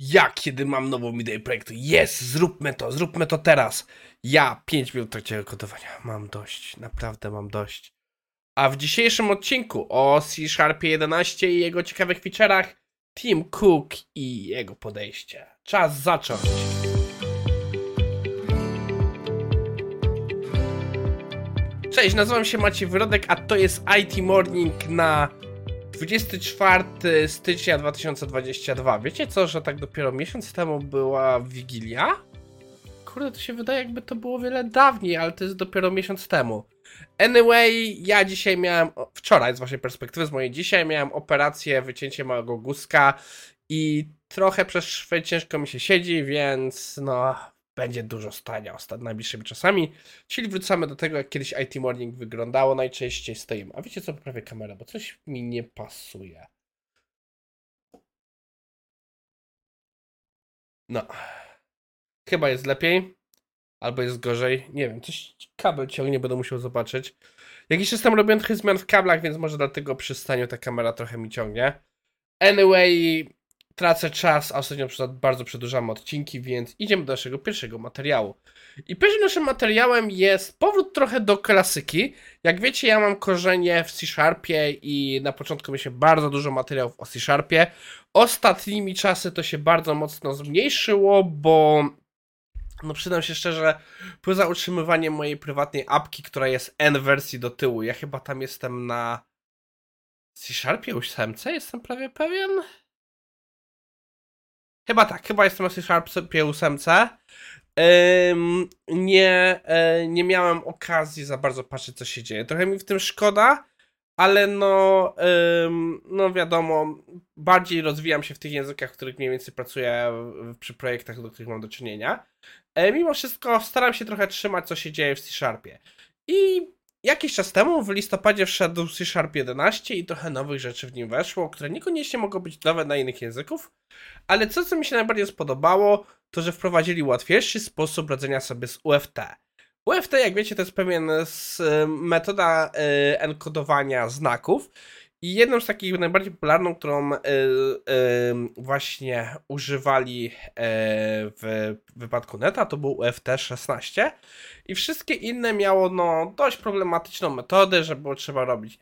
Ja, kiedy mam nową ideę projektu, jest, zróbmy to, zróbmy to teraz. Ja, 5 minut trakcie kodowania, mam dość, naprawdę mam dość. A w dzisiejszym odcinku o C Sharpie 11 i jego ciekawych feature'ach, Tim Cook i jego podejście. Czas zacząć. Cześć, nazywam się Maciej Wyrodek, a to jest IT Morning na 24 stycznia 2022. Wiecie co, że tak dopiero miesiąc temu była Wigilia? Kurde, to się wydaje jakby to było wiele dawniej, ale to jest dopiero miesiąc temu. Anyway, ja dzisiaj miałem, wczoraj z waszej perspektywy, z mojej dzisiaj miałem operację, wycięcie małego guska i trochę przez szwy ciężko mi się siedzi, więc no, będzie dużo stania ostat najbliższymi czasami. Czyli wrócamy do tego, jak kiedyś IT Morning wyglądało. Najczęściej stoimy. A wiecie co, poprawię kamerę, bo coś mi nie pasuje. No. Chyba jest lepiej. Albo jest gorzej. Nie wiem, coś kabel ciągnie, będę musiał zobaczyć. Jakiś czas temu robiłem trochę zmian w kablach, więc może dlatego przy staniu ta kamera trochę mi ciągnie. Anyway, tracę czas, a ostatnio bardzo przedłużamy odcinki, więc idziemy do naszego pierwszego materiału. I pierwszym naszym materiałem jest powrót trochę do klasyki. Jak wiecie, ja mam korzenie w C-Sharpie i na początku mieliśmy bardzo dużo materiałów o C-Sharpie. Ostatnimi czasy to się bardzo mocno zmniejszyło, bo no przyznam się szczerze, poza utrzymywaniem mojej prywatnej apki, która jest N wersji do tyłu, ja chyba tam jestem na C-Sharpie 8, jestem prawie pewien. Chyba tak, chyba jestem na C-Sharpie 8. Ym, nie, y, nie miałem okazji za bardzo patrzeć, co się dzieje. Trochę mi w tym szkoda, ale no, no wiadomo, bardziej rozwijam się w tych językach, w których mniej więcej pracuję przy projektach, do których mam do czynienia. E, mimo wszystko staram się trochę trzymać, co się dzieje w C-Sharpie. I Jakiś czas temu w listopadzie wszedł C Sharp 11 i trochę nowych rzeczy w nim weszło, które niekoniecznie mogą być nowe na innych języków, ale co, co mi się najbardziej spodobało, to że wprowadzili łatwiejszy sposób radzenia sobie z UFT. UFT, jak wiecie, to jest pewien metoda y, enkodowania znaków i jedną z takich najbardziej popularną, którą y, y, właśnie używali y, w wypadku neta, to był UFT-16 i wszystkie inne miało no, dość problematyczną metodę, że było trzeba robić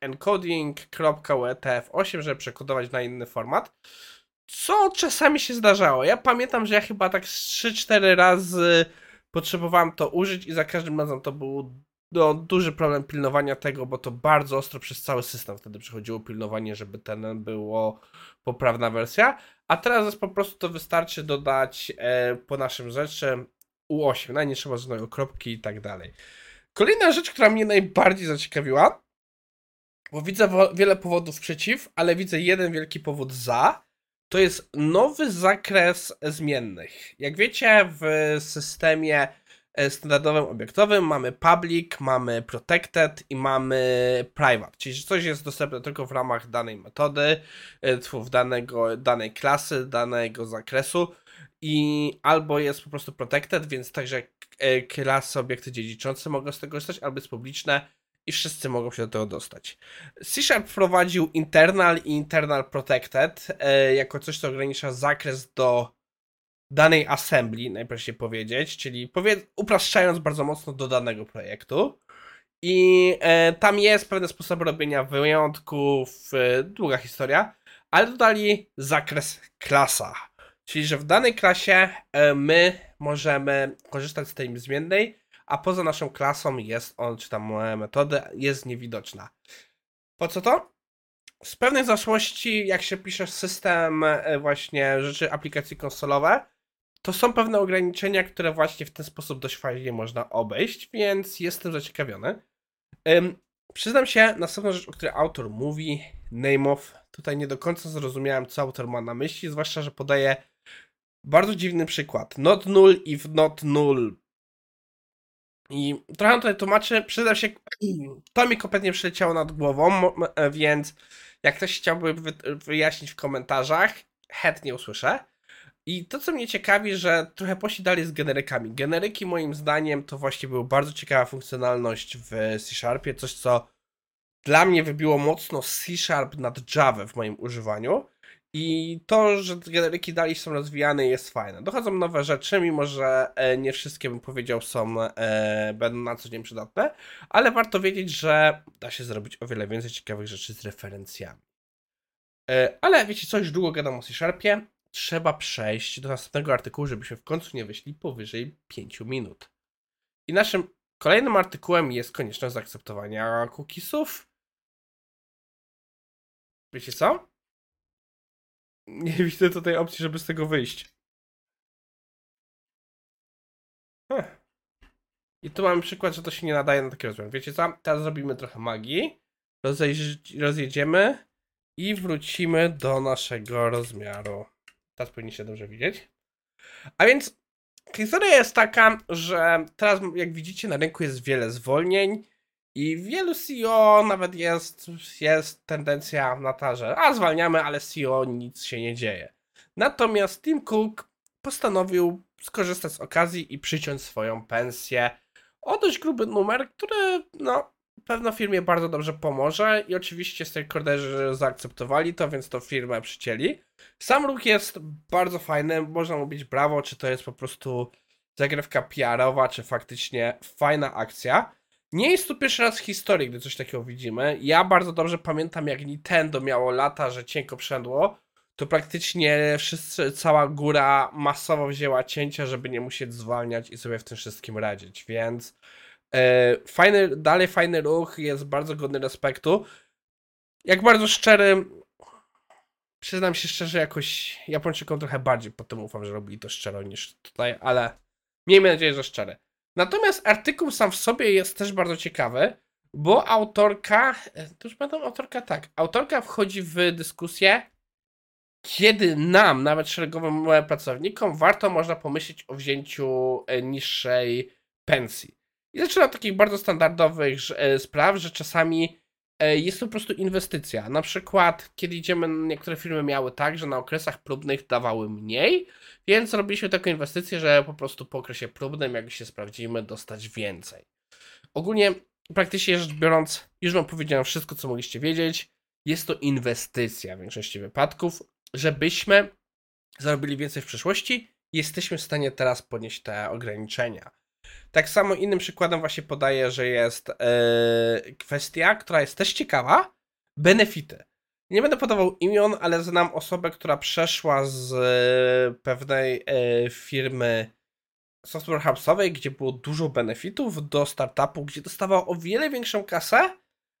encoding, UTF-8, żeby przekodować na inny format. Co czasami się zdarzało. Ja pamiętam, że ja chyba tak 3-4 razy potrzebowałem to użyć i za każdym razem to był no, duży problem pilnowania tego, bo to bardzo ostro przez cały system wtedy przechodziło pilnowanie, żeby ten było poprawna wersja. A teraz jest po prostu to wystarczy dodać e, po naszym rzeczy U8, no nie trzeba kropki i tak dalej. Kolejna rzecz, która mnie najbardziej zaciekawiła, bo widzę wiele powodów przeciw, ale widzę jeden wielki powód za, to jest nowy zakres zmiennych. Jak wiecie, w systemie standardowym obiektowym mamy public, mamy protected i mamy private, czyli coś jest dostępne tylko w ramach danej metody, e, w danego, danej klasy, danego zakresu i albo jest po prostu protected, więc także e, klasy, obiekty dziedziczące mogą z tego korzystać, albo jest publiczne i wszyscy mogą się do tego dostać. C Sharp wprowadził internal i internal protected jako coś, co ogranicza zakres do danej assembly, najprościej powiedzieć, czyli powiedz, upraszczając bardzo mocno do danego projektu. I e, tam jest pewne sposoby robienia wyjątków, e, długa historia, ale dodali zakres klasa. Czyli, że w danej klasie e, my możemy korzystać z tej zmiennej, a poza naszą klasą jest on, czy tam metody, jest niewidoczna. Po co to? Z pewnej zaszłości, jak się pisze system e, właśnie rzeczy aplikacji konsolowe, to są pewne ograniczenia, które właśnie w ten sposób dość fajnie można obejść, więc jestem zaciekawiony. Ym, przyznam się, następna rzecz, o której autor mówi, name of, tutaj nie do końca zrozumiałem, co autor ma na myśli, zwłaszcza, że podaje bardzo dziwny przykład. Not null if not null. I trochę tutaj tłumaczę, przyznam się, to mi kompletnie przyleciało nad głową, więc jak ktoś chciałby wyjaśnić w komentarzach, chętnie usłyszę. I to, co mnie ciekawi, że trochę poszli dalej z generykami. Generyki, moim zdaniem, to właśnie była bardzo ciekawa funkcjonalność w C Sharpie, coś, co dla mnie wybiło mocno C Sharp nad Java w moim używaniu. I to, że generyki dalej są rozwijane jest fajne. Dochodzą nowe rzeczy, mimo że e, nie wszystkie bym powiedział są, e, będą na co dzień przydatne, ale warto wiedzieć, że da się zrobić o wiele więcej ciekawych rzeczy z referencjami. E, ale wiecie co, długo gadam o C-Sharpie, trzeba przejść do następnego artykułu, żebyśmy w końcu nie wyszli powyżej 5 minut. I naszym kolejnym artykułem jest konieczność zaakceptowania cookiesów. Wiecie co? Nie widzę tutaj opcji, żeby z tego wyjść. Huh. I tu mamy przykład, że to się nie nadaje na takie rozwiązanie. Wiecie co? Teraz zrobimy trochę magii. rozjedziemy i wrócimy do naszego rozmiaru. Teraz powinni się dobrze widzieć. A więc historia jest taka, że teraz jak widzicie na rynku jest wiele zwolnień i wielu CEO nawet jest, jest tendencja na to, że a zwalniamy, ale CEO nic się nie dzieje. Natomiast Tim Cook postanowił skorzystać z okazji i przyciąć swoją pensję o dość gruby numer, który no pewno firmie bardzo dobrze pomoże i oczywiście stakeholderzy zaakceptowali to, więc to firmę przycięli. Sam ruch jest bardzo fajny, można mówić brawo, czy to jest po prostu zagrywka PR-owa, czy faktycznie fajna akcja. Nie jest to pierwszy raz w historii, gdy coś takiego widzimy. Ja bardzo dobrze pamiętam, jak Nintendo miało lata, że cienko przędło, to praktycznie wszyscy, cała góra masowo wzięła cięcia, żeby nie musieć zwalniać i sobie w tym wszystkim radzić, więc fajny, dalej fajny ruch, jest bardzo godny respektu. Jak bardzo szczery, przyznam się szczerze, jakoś Japończykom trochę bardziej potem ufam, że robili to szczero niż tutaj, ale miejmy nadzieję, że szczere. Natomiast artykuł sam w sobie jest też bardzo ciekawy, bo autorka, to już pamiętam, autorka tak, autorka wchodzi w dyskusję, kiedy nam, nawet szeregowym pracownikom, warto można pomyśleć o wzięciu e, niższej pensji. Zaczyna od takich bardzo standardowych e, spraw, że czasami e, jest to po prostu inwestycja. Na przykład, kiedy idziemy, niektóre firmy miały tak, że na okresach próbnych dawały mniej, więc robiliśmy taką inwestycję, że po prostu po okresie próbnym, jak się sprawdzimy, dostać więcej. Ogólnie, praktycznie rzecz biorąc, już Wam powiedziałem wszystko, co mogliście wiedzieć. Jest to inwestycja w większości wypadków, żebyśmy zarobili więcej w przyszłości. Jesteśmy w stanie teraz podnieść te ograniczenia. Tak samo innym przykładem właśnie podaję, że jest yy, kwestia, która jest też ciekawa, benefity. Nie będę podawał imion, ale znam osobę, która przeszła z e, pewnej e, firmy software house'owej, gdzie było dużo benefitów, do startupu, gdzie dostawała o wiele większą kasę,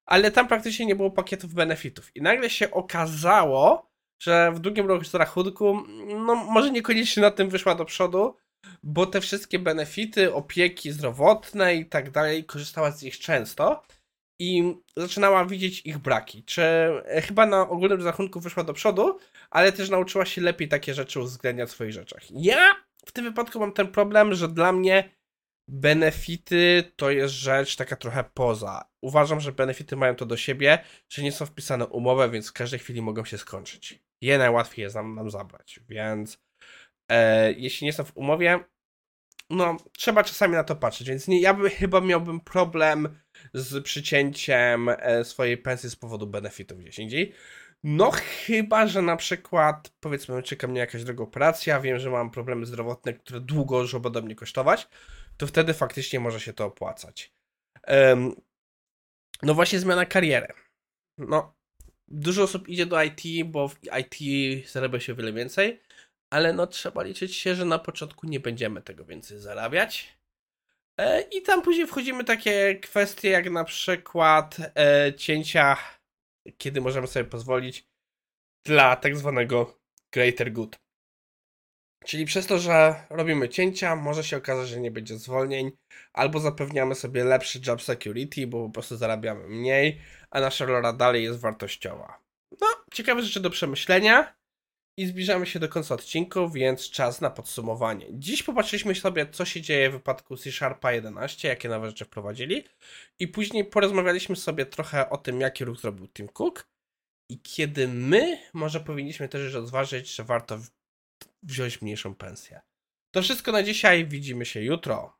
ale tam praktycznie nie było pakietów benefitów. I nagle się okazało, że w drugim roku z rachunku, no może niekoniecznie na tym wyszła do przodu, bo te wszystkie benefity, opieki zdrowotne i tak dalej, korzystała z nich często i zaczynała widzieć ich braki. Czy e, chyba na ogólnym rachunku wyszła do przodu, ale też nauczyła się lepiej takie rzeczy uwzględniać w swoich rzeczach. Ja w tym wypadku mam ten problem, że dla mnie benefity to jest rzecz taka trochę poza. Uważam, że benefity mają to do siebie, że nie są wpisane umowę, więc w każdej chwili mogą się skończyć. Je najłatwiej jest nam, nam zabrać, więc e, jeśli nie są w umowie, no trzeba czasami na to patrzeć, więc nie, ja by, chyba miałbym problem z przycięciem e, swojej pensji z powodu benefitów gdzieś indziej. No chyba, że na przykład powiedzmy czeka mnie jakaś droga operacja, wiem, że mam problemy zdrowotne, które długo już będą mnie kosztować, to wtedy faktycznie może się to opłacać. Um, no właśnie zmiana kariery. No, dużo osób idzie do IT, bo w IT zarabia się o wiele więcej, ale no trzeba liczyć się, że na początku nie będziemy tego więcej zarabiać. E, I tam później wchodzimy takie kwestie jak na przykład e, cięcia, kiedy możemy sobie pozwolić dla tak zwanego greater good. Czyli przez to, że robimy cięcia, może się okazać, że nie będzie zwolnień, albo zapewniamy sobie lepszy job security, bo po prostu zarabiamy mniej, a nasza rola dalej jest wartościowa. No, ciekawe rzeczy do przemyślenia. I zbliżamy się do końca odcinku, więc czas na podsumowanie. Dziś popatrzyliśmy sobie, co się dzieje w wypadku C Sharpa 11, jakie nowe rzeczy wprowadzili. I później porozmawialiśmy sobie trochę o tym, jaki ruch zrobił Tim Cook. I kiedy my może powinniśmy też już rozważyć, że warto wziąć mniejszą pensję. To wszystko na dzisiaj. Widzimy się jutro.